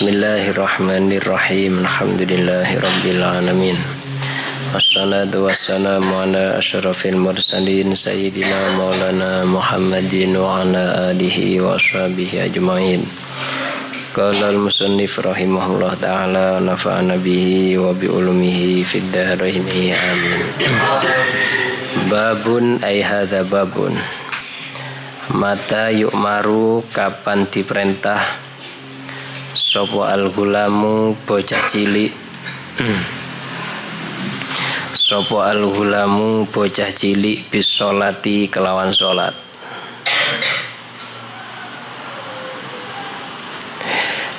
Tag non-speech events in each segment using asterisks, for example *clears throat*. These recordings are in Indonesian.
Bismillahirrahmanirrahim. Alhamdulillahi Rabbil Alamin. Wassalatu wassalamu ala ashrafil mursalin Sayyidina maulana Muhammadin Wa ala alihi wa ashabihi ajma'in. Qala al-musannif rahimahullah ta'ala Nafa'ana bihi wa bi'ulumihi Fid daraini. Amin. Babun ay hadha babun. Mata yuk maru kapan diperintah Sopo al-gulamu bocah cilik? Sopo al-gulamu bocah cilik bisolati kelawan solat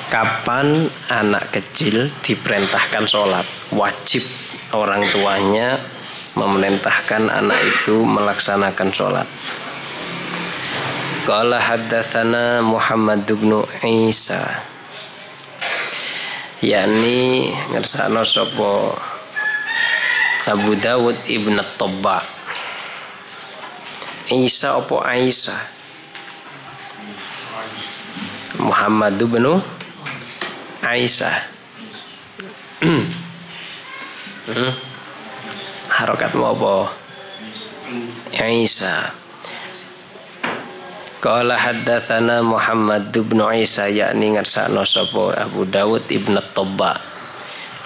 Kapan anak kecil diperintahkan sholat? Wajib orang tuanya memerintahkan anak itu melaksanakan sholat. Qala haddathana Muhammad bin Isa yakni ngersano sapa Abu Dawud Ibn Tobba Isa opo Aisyah Muhammad bin Aisyah hmm. harokat mau apa? Aisyah Qala haddatsana Muhammad bin Isa yakni ngersakno sapa Abu Dawud Ibn Tobba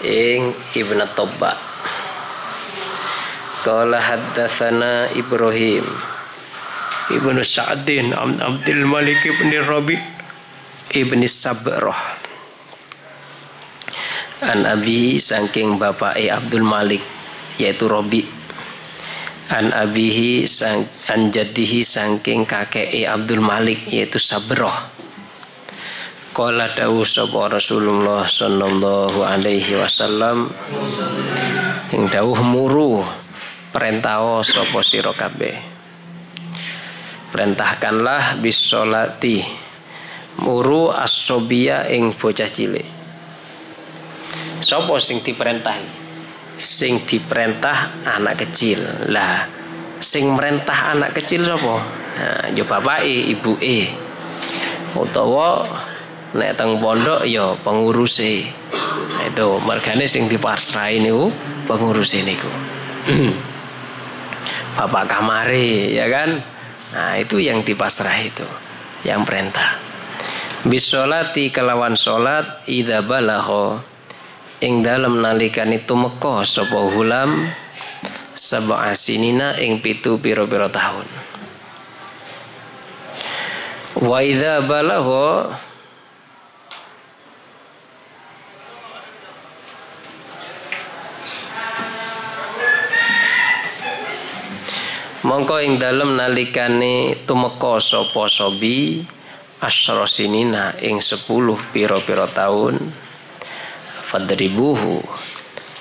ing Ibn Tobba Qala haddatsana Ibrahim Ibnu Sa'din Abdul Malik ibn Rabi ibn Sabrah. An Abi saking bapak Abdul Malik yaitu Rabi an abihi sang, an jadihi sangking kakek Abdul Malik yaitu Sabroh. Qala dawu sapa Rasulullah sallallahu alaihi wasallam. Ing dawuh muru perintah sapa sira perintahkanlah bis salati muru as-sobiya ing bocah cilik. Sapa sing diperintah sing diperintah anak kecil. Lah sing merentah anak kecil sapa? Nah, yo bapake ibuke. Utawa nek teng pondok ya penguruse. Nah, itu mergane sing dipasrahi niku penguruse niku. *clears throat* Bapak kamare ya kan? Nah itu yang dipasrah itu yang perintah. Bisolati kelawan solat idza balagha ing dalam nalikan itu meko sapa hulam sab'a sinina ing pitu piro-piro tahun. Wa idza balagha mongko ing dalem nalikane tumeka sapa sobi asra sinina ing sepuluh piro-piro tahun fadribuhu.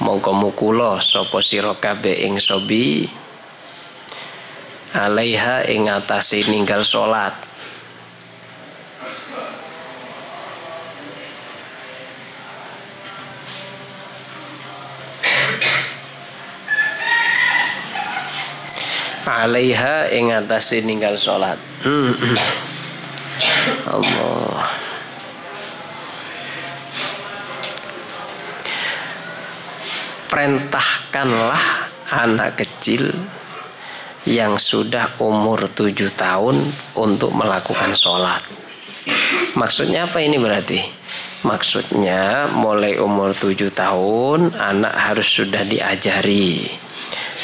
Mongko mukula sapa sira kabeh ing sobi. Alaiha ing atase ninggal salat. Alaiha ing atase ninggal salat. *clears throat* Allah perintahkanlah anak kecil yang sudah umur tujuh tahun untuk melakukan sholat. Maksudnya apa ini berarti? Maksudnya mulai umur tujuh tahun anak harus sudah diajari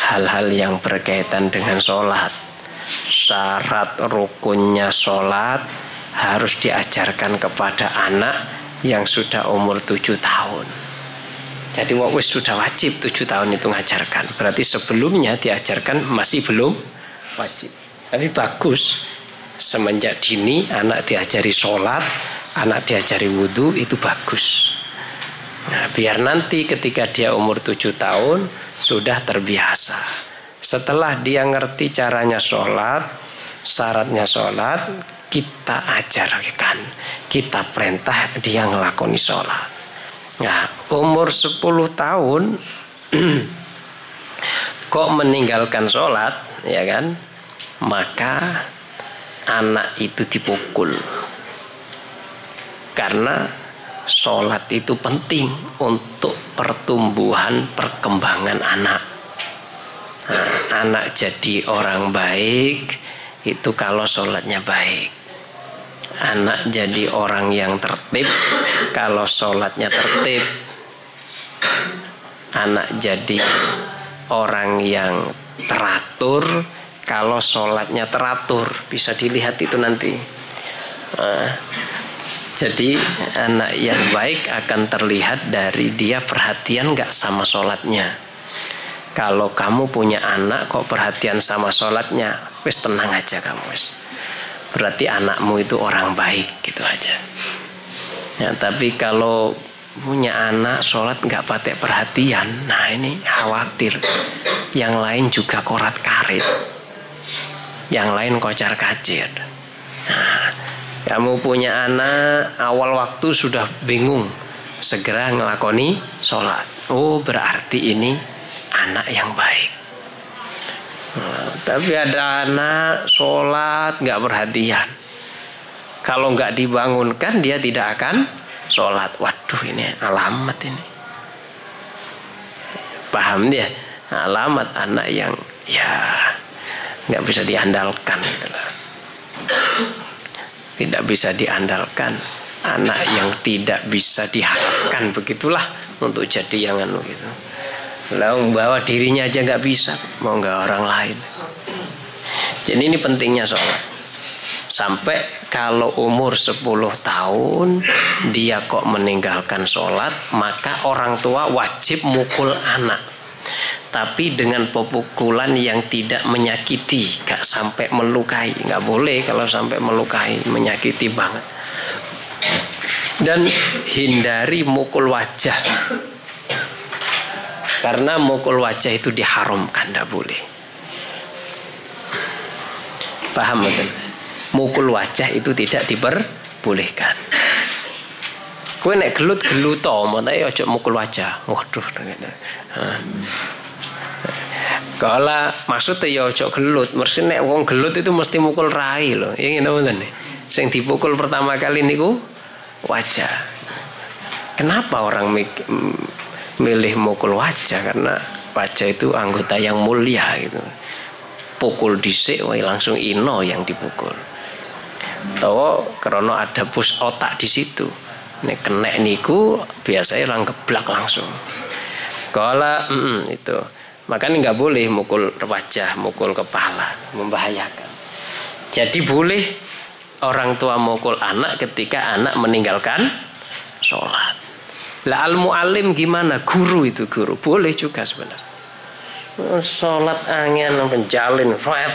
hal-hal yang berkaitan dengan sholat. Syarat rukunnya sholat harus diajarkan kepada anak yang sudah umur tujuh tahun. Jadi wis sudah wajib tujuh tahun itu ngajarkan. Berarti sebelumnya diajarkan masih belum wajib. Tapi bagus semenjak dini anak diajari sholat, anak diajari wudhu itu bagus. Nah, biar nanti ketika dia umur tujuh tahun sudah terbiasa. Setelah dia ngerti caranya sholat, syaratnya sholat, kita ajarkan, kita perintah dia ngelakoni sholat. Nah, umur 10 tahun *clears throat* kok meninggalkan sholat, ya kan? Maka anak itu dipukul. Karena sholat itu penting untuk pertumbuhan perkembangan anak. Nah, anak jadi orang baik itu kalau sholatnya baik. Anak jadi orang yang tertib kalau sholatnya tertib. Anak jadi orang yang teratur kalau sholatnya teratur bisa dilihat itu nanti. Nah, jadi anak yang baik akan terlihat dari dia perhatian gak sama sholatnya. Kalau kamu punya anak kok perhatian sama sholatnya, wis tenang aja kamu wis. Berarti anakmu itu orang baik gitu aja. Ya, tapi kalau punya anak sholat nggak pakai perhatian, nah ini khawatir. Yang lain juga korat karit, yang lain kocar kacir. Nah, kamu punya anak awal waktu sudah bingung segera ngelakoni sholat. Oh berarti ini anak yang baik. Tapi ada anak sholat nggak perhatian. Kalau nggak dibangunkan dia tidak akan sholat. Waduh ini alamat ini. Paham dia? Alamat anak yang ya nggak bisa diandalkan gitu tidak bisa diandalkan anak yang tidak bisa diharapkan begitulah untuk jadi yang anu gitu lalu bawa dirinya aja nggak bisa. Mau nggak orang lain. Jadi ini pentingnya sholat sampai kalau umur 10 tahun dia kok meninggalkan sholat maka orang tua wajib mukul anak. Tapi dengan pemukulan yang tidak menyakiti, gak sampai melukai, nggak boleh kalau sampai melukai, menyakiti banget. Dan hindari mukul wajah, karena mukul wajah itu diharamkan, tidak boleh. Paham betul? Mukul wajah itu tidak diperbolehkan. Kue nek gelut geluto, mana ya ojo mukul wajah. Waduh, gitu. Kala maksudnya ya ojo gelut, mesti nek wong gelut itu mesti mukul rai loh. Ya ngene wonten nih. Sing dipukul pertama kali niku wajah. Kenapa orang milih mukul wajah? Karena wajah itu anggota yang mulia gitu. Pukul disik wae langsung ino yang dipukul. Tahu karena ada pus otak di situ. Nek kena niku biasanya lang geblak langsung. Kala mm, itu Makanya nggak boleh mukul wajah, mukul kepala, membahayakan. Jadi boleh orang tua mukul anak ketika anak meninggalkan sholat. Lah al mualim gimana? Guru itu guru boleh juga sebenarnya. Sholat angin penjalin, hmm?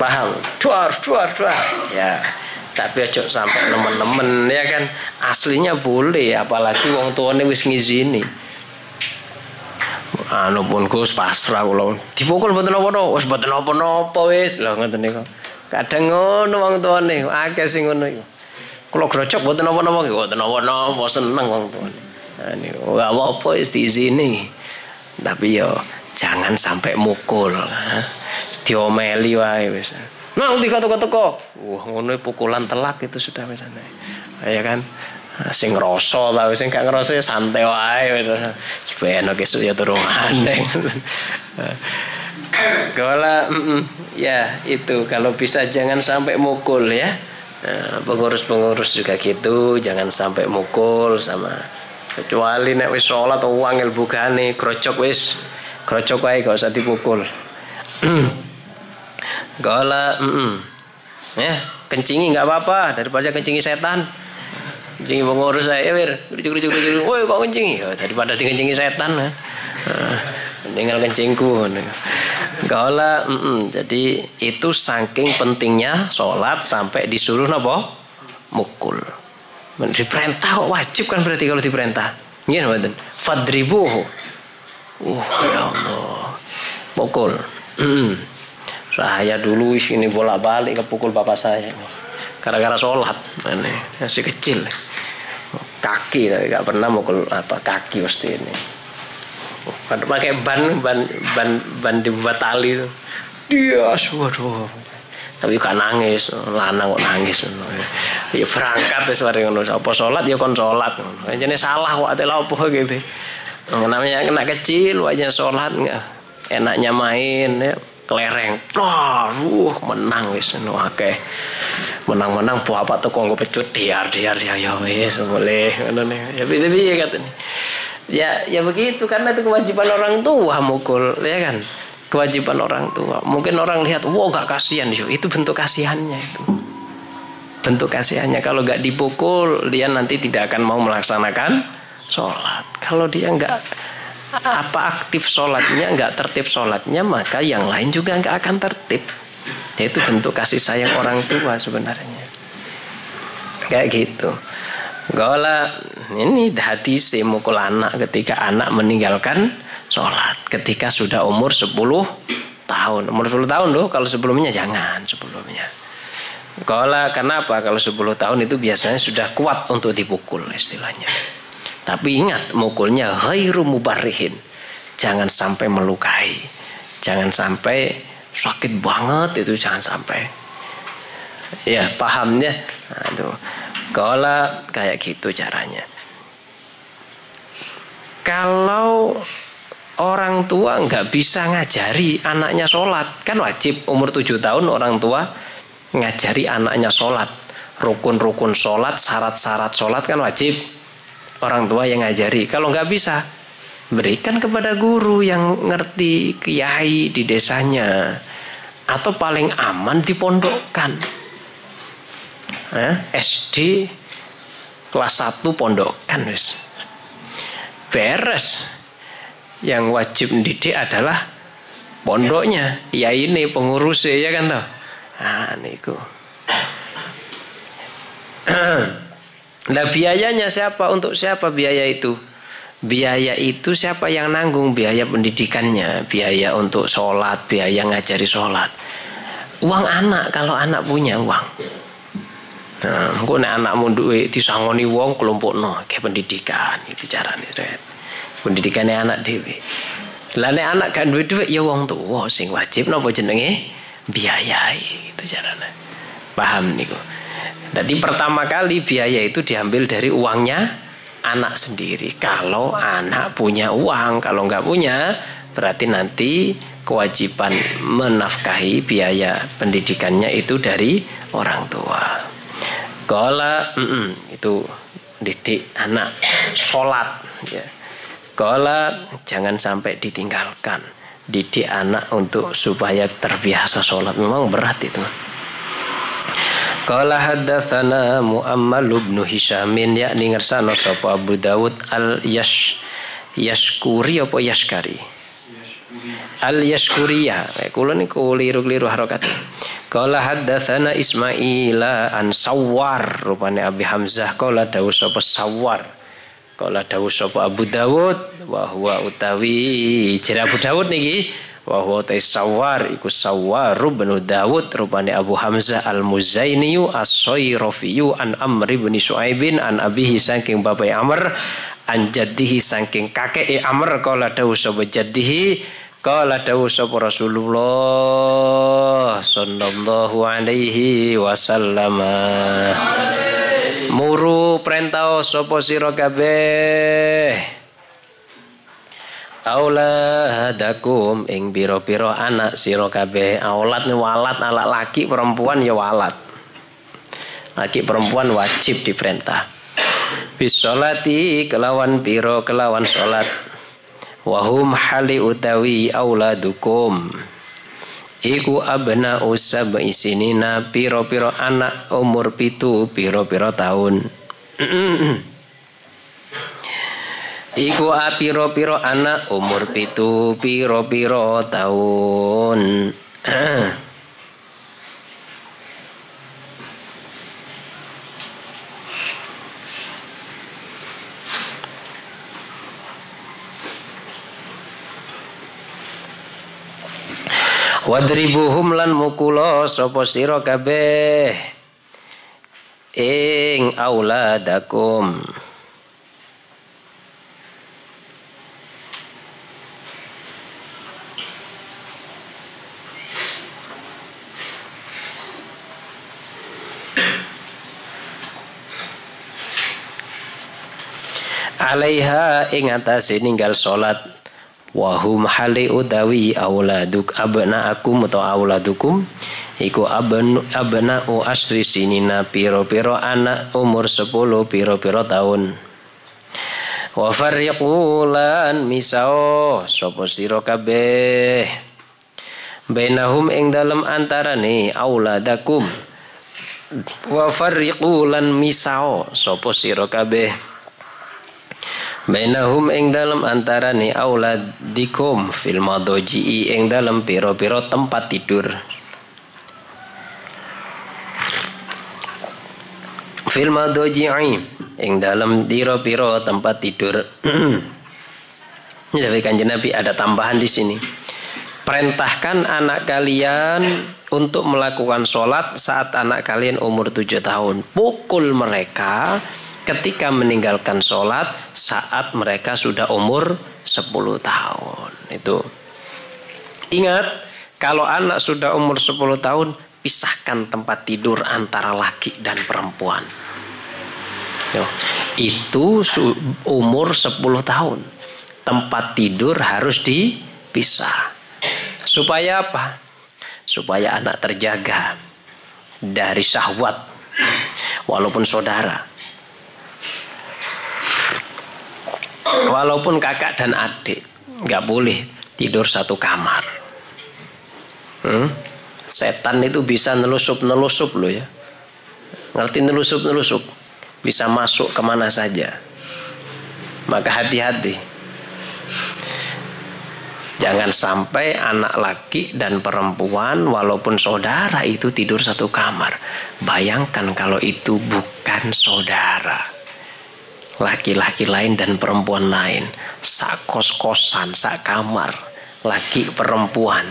paham? Duar, duar, duar. Ya, tapi aja sampai teman-teman ya kan aslinya boleh apalagi wong tuane wis ngizini anu pun Gus pasrah kula dipukul mboten napa-napa wis mboten napa-napa wis lho ngoten niku kadang ngono wong tuane akeh sing ngono iku kula grocok mboten napa-napa nggih mboten napa-napa seneng wong nah niku gak apa-apa wis diizini tapi yo jangan sampai mukul diomeli wae wis. Nang toko-toko. Wah, ngono pukulan telak itu sudah wis. Ya kan? sing ngrasa ta sing gak ngrasa ya santai wae wis. Ben besok ya turu maneh Kala ya itu. Kalau bisa jangan sampai mukul ya pengurus-pengurus juga gitu jangan sampai mukul sama kecuali nek wis sholat atau wangil bukane krocok wis krocok wae gak usah dipukul. *clears throat* Kala ya kencingi nggak apa-apa daripada kencingi setan. Kencing pengurus saya wir. Kucing kucing woi kok kencing ya daripada dikencingi setan ya. Tinggal kencingku Gala, mm -mm. jadi itu saking pentingnya sholat sampai disuruh nopo mukul. Diperintah kok wajib kan berarti kalau diperintah. Iya betul. Fadribuhu. Uh, ya Allah. Mukul. Mm. Saya dulu sini bolak-balik kepukul bapak saya. Gara-gara sholat. Ini masih kecil kaki tapi nggak pernah mukul apa kaki pasti ini pakai ban ban ban ban dibuat tali itu. Dia waduh. Tapi kan nangis lanang kok nangis. Ya berangkat wis mari ngono. Apa salat ya kon salat jane salah kok ate apa gitu. Namanya kena kecil wajah salat enaknya main ya. Kelereng. Uh, menang wis ngono akeh. Menang-menang buah apa tuh kok pecut diar diar ya ya wis boleh. Ngono ya tapi ya katanya ya ya begitu karena itu kewajiban orang tua mukul ya kan? Kewajiban orang tua. Mungkin orang lihat wow gak kasihan itu bentuk kasihannya itu. Bentuk kasihannya. Kalau nggak dipukul dia nanti tidak akan mau melaksanakan sholat. Kalau dia nggak apa aktif sholatnya nggak tertib sholatnya maka yang lain juga nggak akan tertib. Itu bentuk kasih sayang orang tua sebenarnya. Kayak gitu Gola ini hati si mukul anak ketika anak meninggalkan sholat ketika sudah umur 10 tahun umur 10 tahun loh kalau sebelumnya jangan sebelumnya Kala kenapa kalau 10 tahun itu biasanya sudah kuat untuk dipukul istilahnya. Tapi ingat mukulnya ghairu mubarihin. Jangan sampai melukai. Jangan sampai sakit banget itu jangan sampai. Ya, pahamnya. Nah, Kala kayak gitu caranya. Kalau orang tua nggak bisa ngajari anaknya sholat kan wajib umur tujuh tahun orang tua ngajari anaknya sholat. Rukun-rukun sholat syarat-syarat sholat kan wajib orang tua yang ngajari. Kalau nggak bisa berikan kepada guru yang ngerti kiai di desanya. Atau paling aman dipondokkan eh, SD kelas 1 pondokkan wis beres yang wajib mendidik adalah pondoknya ya ini pengurusnya ya kan toh Nah, niku. *clears throat* Nah biayanya siapa? Untuk siapa biaya itu? Biaya itu siapa yang nanggung biaya pendidikannya, biaya untuk sholat, biaya ngajari sholat. Uang anak kalau anak punya uang. Nah, engko nek anakmu duwe disangoni wong kelompok no, kayak pendidikan itu carane, Red. Pendidikannya anak dewi. Lah anak kan duwe duwe ya wong tuwa sing wajib napa jenenge? biayai itu caranya paham nih kok jadi pertama kali biaya itu diambil dari uangnya anak sendiri kalau anak punya uang kalau nggak punya berarti nanti kewajiban menafkahi biaya pendidikannya itu dari orang tua kalau mm -mm, itu didik anak sholat ya. Kalau jangan sampai ditinggalkan didik anak untuk supaya terbiasa sholat. Memang berat itu. Qala haddatsana Muammal bin Hishamin yakni ngersano sapa Abu Dawud al Yash Yashkuri apa Yashkari Al Yashkuriyah kula niku liru-liru harokat. Qala haddatsana Ismaila an Sawwar. Rupane Abi Hamzah qala dawu sapa Sawwar. Kala dawuh sapa Abu Dawud wa huwa utawi jere Abu Dawud niki wa huwa sawar iku sawar bin Dawud rupane Abu Hamzah Al-Muzaini as-Sayrafi an Amr bin Suaibin an abihi saking bapak Amr an jaddihi saking kakek Amr kala dawuh sapa jaddihi kala dawuh sapa Rasulullah sallallahu alaihi wasallam. Muru perintah sapa sira kabeh? Auladakum ing biro-biro anak sira kabeh. Aulat walat anak laki perempuan ya walat. Laki perempuan wajib diperintah. Bisolati kelawan biro kelawan salat wahum hali utawi auladukum Iku abna usab isinina piro-piro anak umur pitu piro-piro tahun. *clears throat* Iku piro-piro anak umur pitu piro-piro tahun. *clears throat* wadribuhum lan mukula sapa sira kabeh? Ing auladakum. Alaiha ing atase ninggal salat wahum hali udawi auladukum abnaakum atau auladukum iku abnu abna'u asri sinina piro-piro anak umur 10 piro-piro tahun. Wa farriqulan misao sapa sira kabeh. Bainahum ing dalem antarane auladakum wa farriqulan misao sapa kabeh Bainahum ing dalam antarane auladikum fil madoji'i ing dalam piro-piro tempat tidur fil madoji'i ing dalam piro-piro tempat tidur. *clears throat* Jadi kanjeng Nabi ada tambahan di sini. Perintahkan anak kalian untuk melakukan sholat saat anak kalian umur tujuh tahun. Pukul mereka ketika meninggalkan sholat saat mereka sudah umur sepuluh tahun. Itu. Ingat, kalau anak sudah umur sepuluh tahun, pisahkan tempat tidur antara laki dan perempuan. Itu umur 10 tahun. Tempat tidur harus dipisah. Supaya apa? Supaya anak terjaga dari syahwat walaupun saudara. Walaupun kakak dan adik nggak boleh tidur satu kamar. Hmm? Setan itu bisa nelusup-nelusup loh ya. Ngerti nelusup-nelusup? bisa masuk ke mana saja. Maka hati-hati. Jangan sampai anak laki dan perempuan walaupun saudara itu tidur satu kamar. Bayangkan kalau itu bukan saudara. Laki-laki lain dan perempuan lain. Sak kos-kosan, sak kamar. Laki perempuan.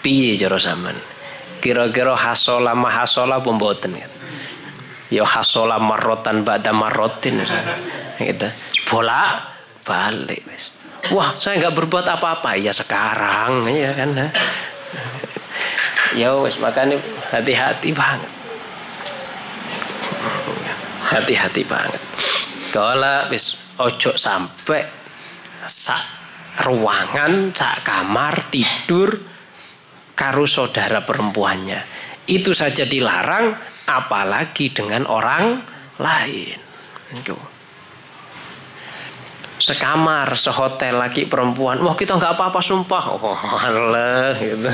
Piye jero zaman. Kira-kira hasola mahasola pemboten kan ya hasola marotan ba'da marotin gitu bola balik wis wah saya nggak berbuat apa-apa ya sekarang ya kan ya wis makanya hati-hati banget hati-hati banget kalau wis ojo sampai sak ruangan sak kamar tidur karo saudara perempuannya itu saja dilarang apalagi dengan orang lain. Itu. Sekamar, sehotel lagi perempuan. Wah kita nggak apa-apa sumpah. Oh Allah, gitu.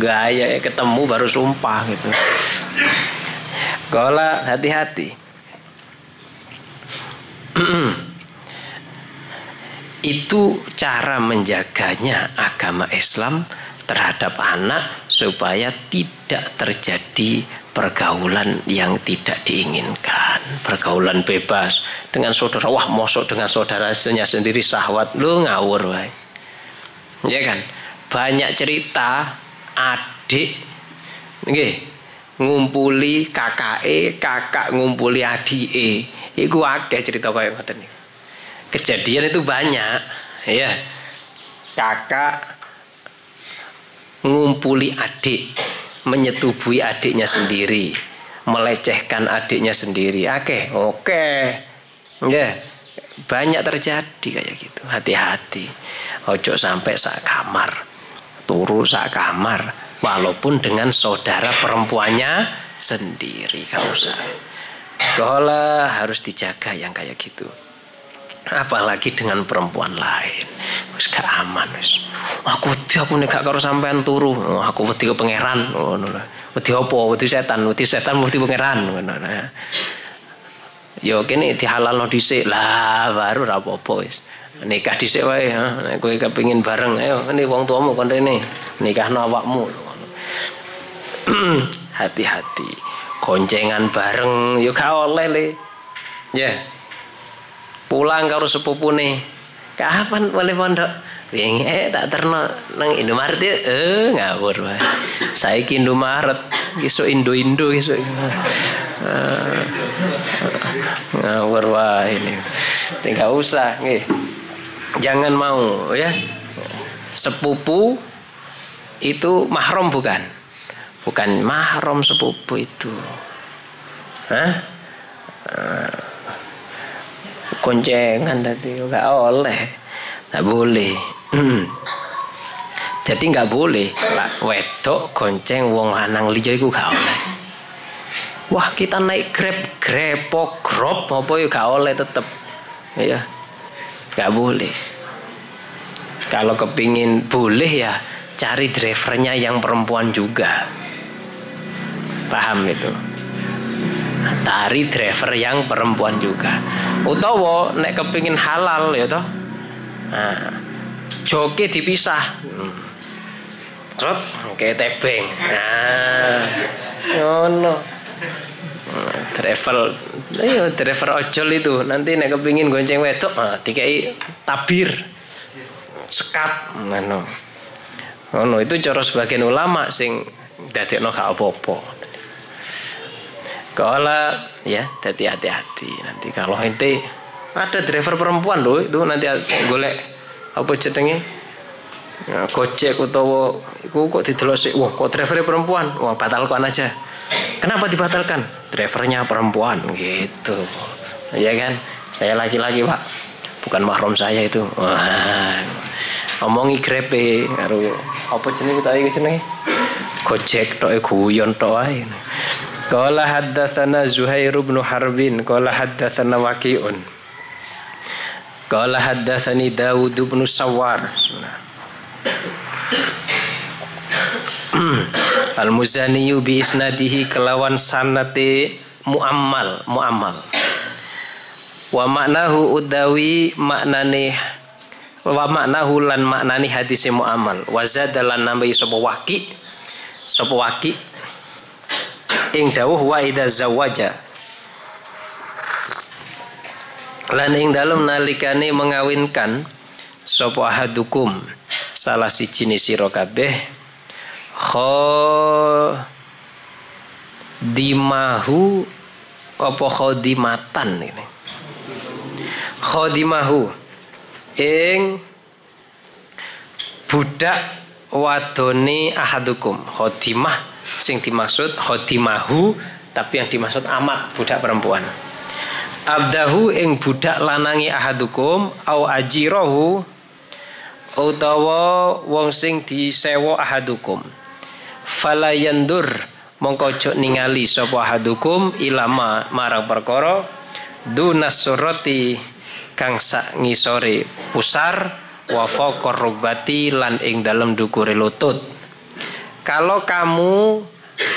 Gaya ya ketemu baru sumpah gitu. Gola hati-hati. *clears throat* Itu cara menjaganya agama Islam terhadap anak supaya tidak terjadi pergaulan yang tidak diinginkan. Pergaulan bebas dengan saudara. Wah mosok dengan saudaranya sendiri sahwat. Lu ngawur wae ya kan? Banyak cerita adik nggih ngumpuli kakake kakak ngumpuli adike iku akeh cerita kaya ngoten kejadian itu banyak ya kakak ngumpuli adik menyetubui adiknya sendiri, melecehkan adiknya sendiri. Oke, oke. Ya. Banyak terjadi kayak gitu. Hati-hati. Ojo sampai sak kamar. Turu sak kamar walaupun dengan saudara perempuannya sendiri. Gak usah. Kalau harus dijaga yang kayak gitu. Apalagi dengan perempuan lain. Wis gak aman wis. Aku wedi aku nek gak karo sampean turu. Oh, aku wedi ke pangeran. Ngono lho. Wedi apa? Wedi setan. Wedi setan wedi pangeran. Ngono ya. Yo kene dihalalno dhisik. Lah baru ra apa-apa wis. Nikah dhisik wae nek kowe kepengin bareng ayo ini wong tuamu kon rene nikahno awakmu *clears throat* hati-hati goncengan bareng yo gak oleh le ya yeah pulang karo sepupune kapan boleh pondok Wingi eh tak terno nang Indomaret ya eh ngawur wae. Saiki Indomaret iso Indo-Indo iso. Uh, ngawur wae ini. Tinggal usah nggih. Jangan mau ya. Sepupu itu mahram bukan? Bukan mahram sepupu itu. Hah? Uh, koncengan tadi nggak oleh. Nggak boleh. Hmm. jadi nggak boleh. Lah wedok gonceng wong lanang liya iku gak oleh. Wah kita naik grab grepo grop apa ya gak oleh tetep. Ya nggak boleh. Kalau kepingin boleh ya cari drivernya yang perempuan juga paham itu tari driver yang perempuan juga utawa nek kepingin halal ya toh nah, joki dipisah hmm. Trot, kayak tebeng. Nah, ngono. Nah, travel, ayo driver ojol itu nanti nek kepingin gonceng wedok, nah, dikai tabir, sekat, ngono. Ngono itu cara sebagian ulama sing dadekno gak apa-apa. Kala ya, hati hati-hati. Nanti kalau ente ada driver perempuan loh itu nanti golek apa jenenge? Ya, gojek utawa iku kok didelok sik wah kok driver perempuan? Wah batalkan aja. Kenapa dibatalkan? Drivernya perempuan gitu. Ya kan? Saya laki-laki pak. Bukan mahram saya itu. Wah omongi grepe karo apa jenenge tadi jenenge? Gojek tok guyon tok ae Qala haddatsana Zuhair bin Harbin qala haddatsana Waqi'un. Qala haddatsani Dawud bin Sawar *clears throat* Al-Muzani bi isnadihi kelawan sanate muammal muammal. Wa maknahu udawi maknane wa maknahu lan maknani hadis muammal. Wa zadalan nambahi sapa waqi sapa waqi ing dawuh wa idza zawaja. Lan ing dalem nalikane mengawinkan sapa ahadukum? Salah siji ni sira kabeh kho dimahu apa khodimatan ini? Khodimahu ing budak wadone ahadukum khodimah sing dimaksud khodimahu tapi yang dimaksud amat budak perempuan. Abdahu ing budak lanangi ahadukum au ajirohu utawa wong sing disewa ahadukum. Fala yandur mongko cok ningali sapa ahadukum ilama marang perkara dunas surati kang sak ngisore pusar wa faqar rubati lan ing dalem dukure lutut kalau kamu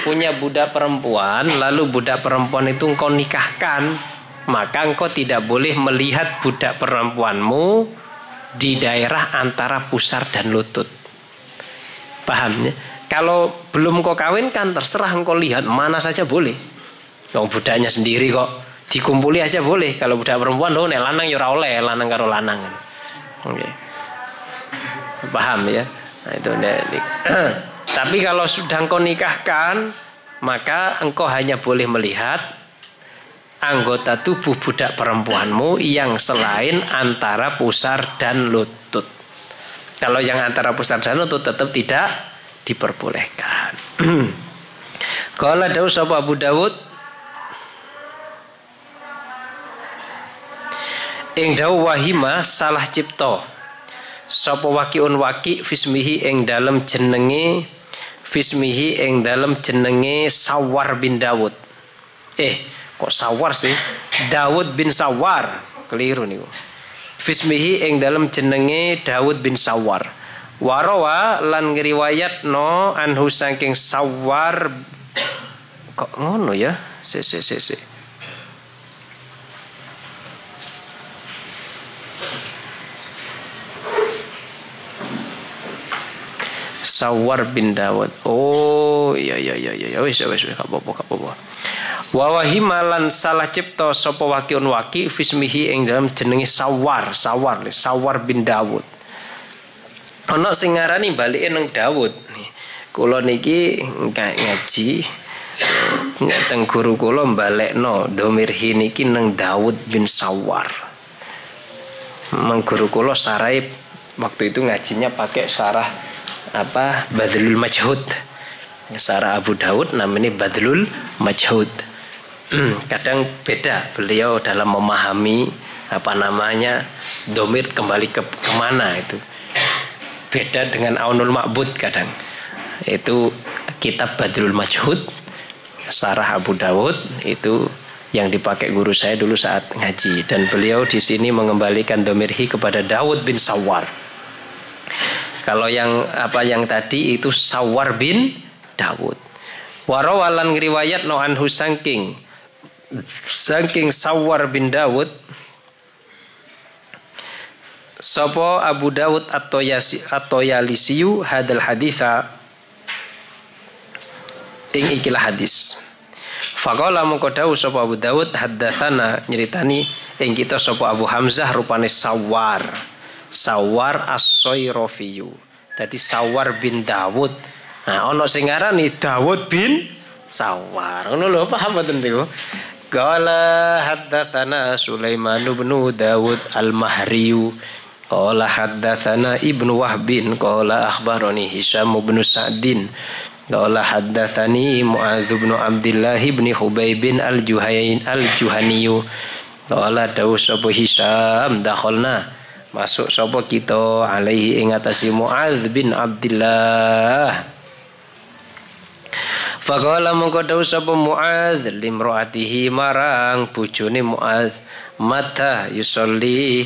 punya budak perempuan, lalu budak perempuan itu engkau nikahkan, maka engkau tidak boleh melihat budak perempuanmu di daerah antara pusar dan lutut. Pahamnya? Kalau belum kau kawinkan, terserah engkau lihat mana saja boleh. Kalau budaknya sendiri kok dikumpuli aja boleh. Kalau budak perempuan, lo nek lanang ya oleh, lanang karo lanang. Oke. Okay. Paham ya? Nah, itu nek *clears throat* Tapi kalau sudah engkau nikahkan, maka engkau hanya boleh melihat anggota tubuh budak perempuanmu yang selain antara pusar dan lutut. Kalau yang antara pusar dan lutut tetap tidak diperbolehkan. *clears throat* Kalau Daud sapa Abu Dawud Ing dawu wahima salah cipto Sapa wakiun waki fismihi ing dalam jenenge fismihi ing dalam jenenge Sawar bin Dawud. Eh, kok Sawar sih? *laughs* Dawud bin Sawar. Keliru nih. Fismihi ing dalam jenenge Dawud bin Sawar. Warawa lan ngriwayat no anhu saking Sawar kok ngono ya? Si si si si. Sawar bin Dawud. Oh, iya iya iya iya wis wis wis apa-apa apa-apa. Wa wahimalan salah cipta sapa wakiun waki fismihi ing dalam jenenge Sawar, Sawar, Sawar bin Dawud. Ana sing ngarani balike nang Dawud. Kula niki ngaji teng guru kula balekno domir niki nang Dawud bin Sawar. Mang guru kula sarai waktu itu ngajinya pakai sarah apa? Badlul Majhud. Sarah Abu Daud namanya Badlul Majhud. Hmm, kadang beda. Beliau dalam memahami apa namanya domir kembali ke ke mana itu. Beda dengan aunul ma'bud kadang. Itu kitab Badrul Majhud Sarah Abu Dawud itu yang dipakai guru saya dulu saat ngaji. Dan beliau di sini mengembalikan domirhi kepada Dawud bin Sawar kalau yang apa yang tadi itu Sawar bin Dawud warawalan riwayat no anhu sangking Saking Sawar bin Dawud Sopo Abu Dawud atau Yasi atau Yalisiu hadal haditha ing ikilah hadis. Fakola dawuh sapa Abu Dawud haddatsana nyeritani ing kita sapa Abu Hamzah rupane Sawar. Sawar As-Soyrofiyu. Dadi Sawar bin Dawud. Nah, ono sing ngarani Dawud bin Sawar. Ngono lho paham mboten niku? Qala haddatsana Sulaiman bin Dawud al-Mahriyu Qala haddatsana Ibnu Wahbin qala akhbarani Hisham bin Sa'din qala haddatsani Muadz bin Abdullah bin Hubayb al-Juhayn al-Juhaniyu qala dawu Hisham dakhalna masuk sapa kita? Alaihi ing atasi Muadz bin Abdullah Faqala mongko dawuh sapa Muadz? Limraatihi marang bojone Muadz. Mata yusolli.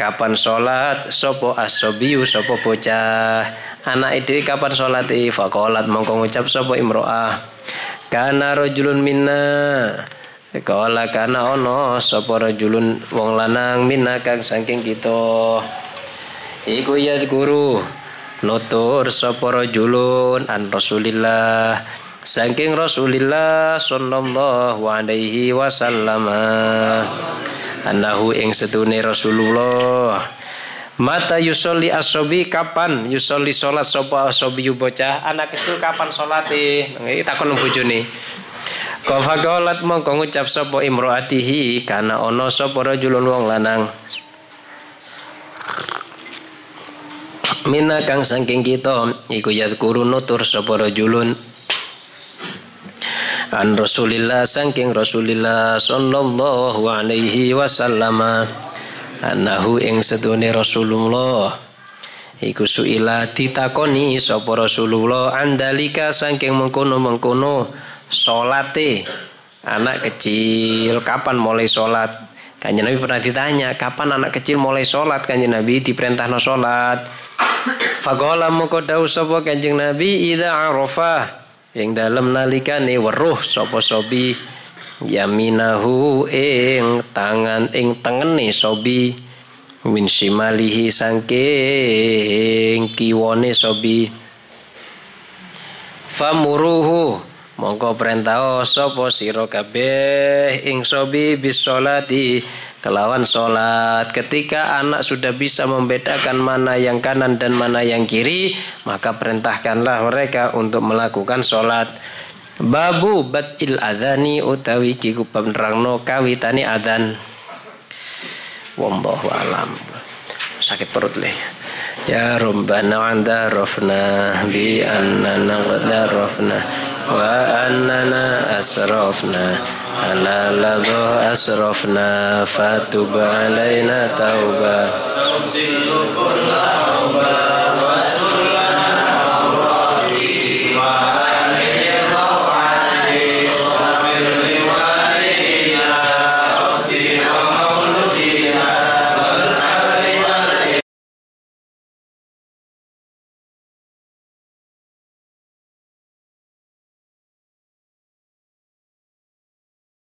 Kapan salat sapa asobiyu sapa bocah? Anak itu kapan salat faqalat mongko ngucap sapa imro'ah. Kana rajulun minna Kala kana ono sapa rajulun wong lanang minna kang saking kita? Iku ya guru nutur sapa rajulun an Rasulillah. Saking Rasulillah sallallahu alaihi wasallam. Anahu ing setune Rasulullah. Mata yusolli asobi kapan yusolli solat sopa asobi bocah? Anak itu kapan solati ini takon bojone Kofakolat mongko ngucap sopo imroatihi karena ono sopo rajulun wong lanang. Mina kang saking kita iku yadkuru nutur sopo rajulun. An Rasulillah saking Rasulillah sallallahu alaihi wasallam anahu ing sedune Rasulullah. Iku suila ditakoni sapa Rasulullah andalika saking mengkono-mengkono salate anak kecil kapan mulai salat Kanjeng Nabi pernah ditanya kapan anak kecil mulai sholat? Kanjeng Nabi diperintahno sholat. Fagola moko dawuh sapa Kanjeng Nabi? Ida arafah yang dalam nalikane weruh sapa sobi? Yaminahu ing tangan ing tengene sobi. Min simalihi sangking kiwone sobi. Famuruhu mongko perintah sapa sira kabeh? Ing sobi bisolati. Kelawan sholat ketika anak sudah bisa membedakan mana yang kanan dan mana yang kiri maka perintahkanlah mereka untuk melakukan sholat babu batil adani utawi kiku penerangno kawitani adan wallahu alam. Sakit perut leh. Ya Rabbana anda rofna bi annana rofna وأننا أسرفنا على لذو أسرفنا فتب علينا توبة.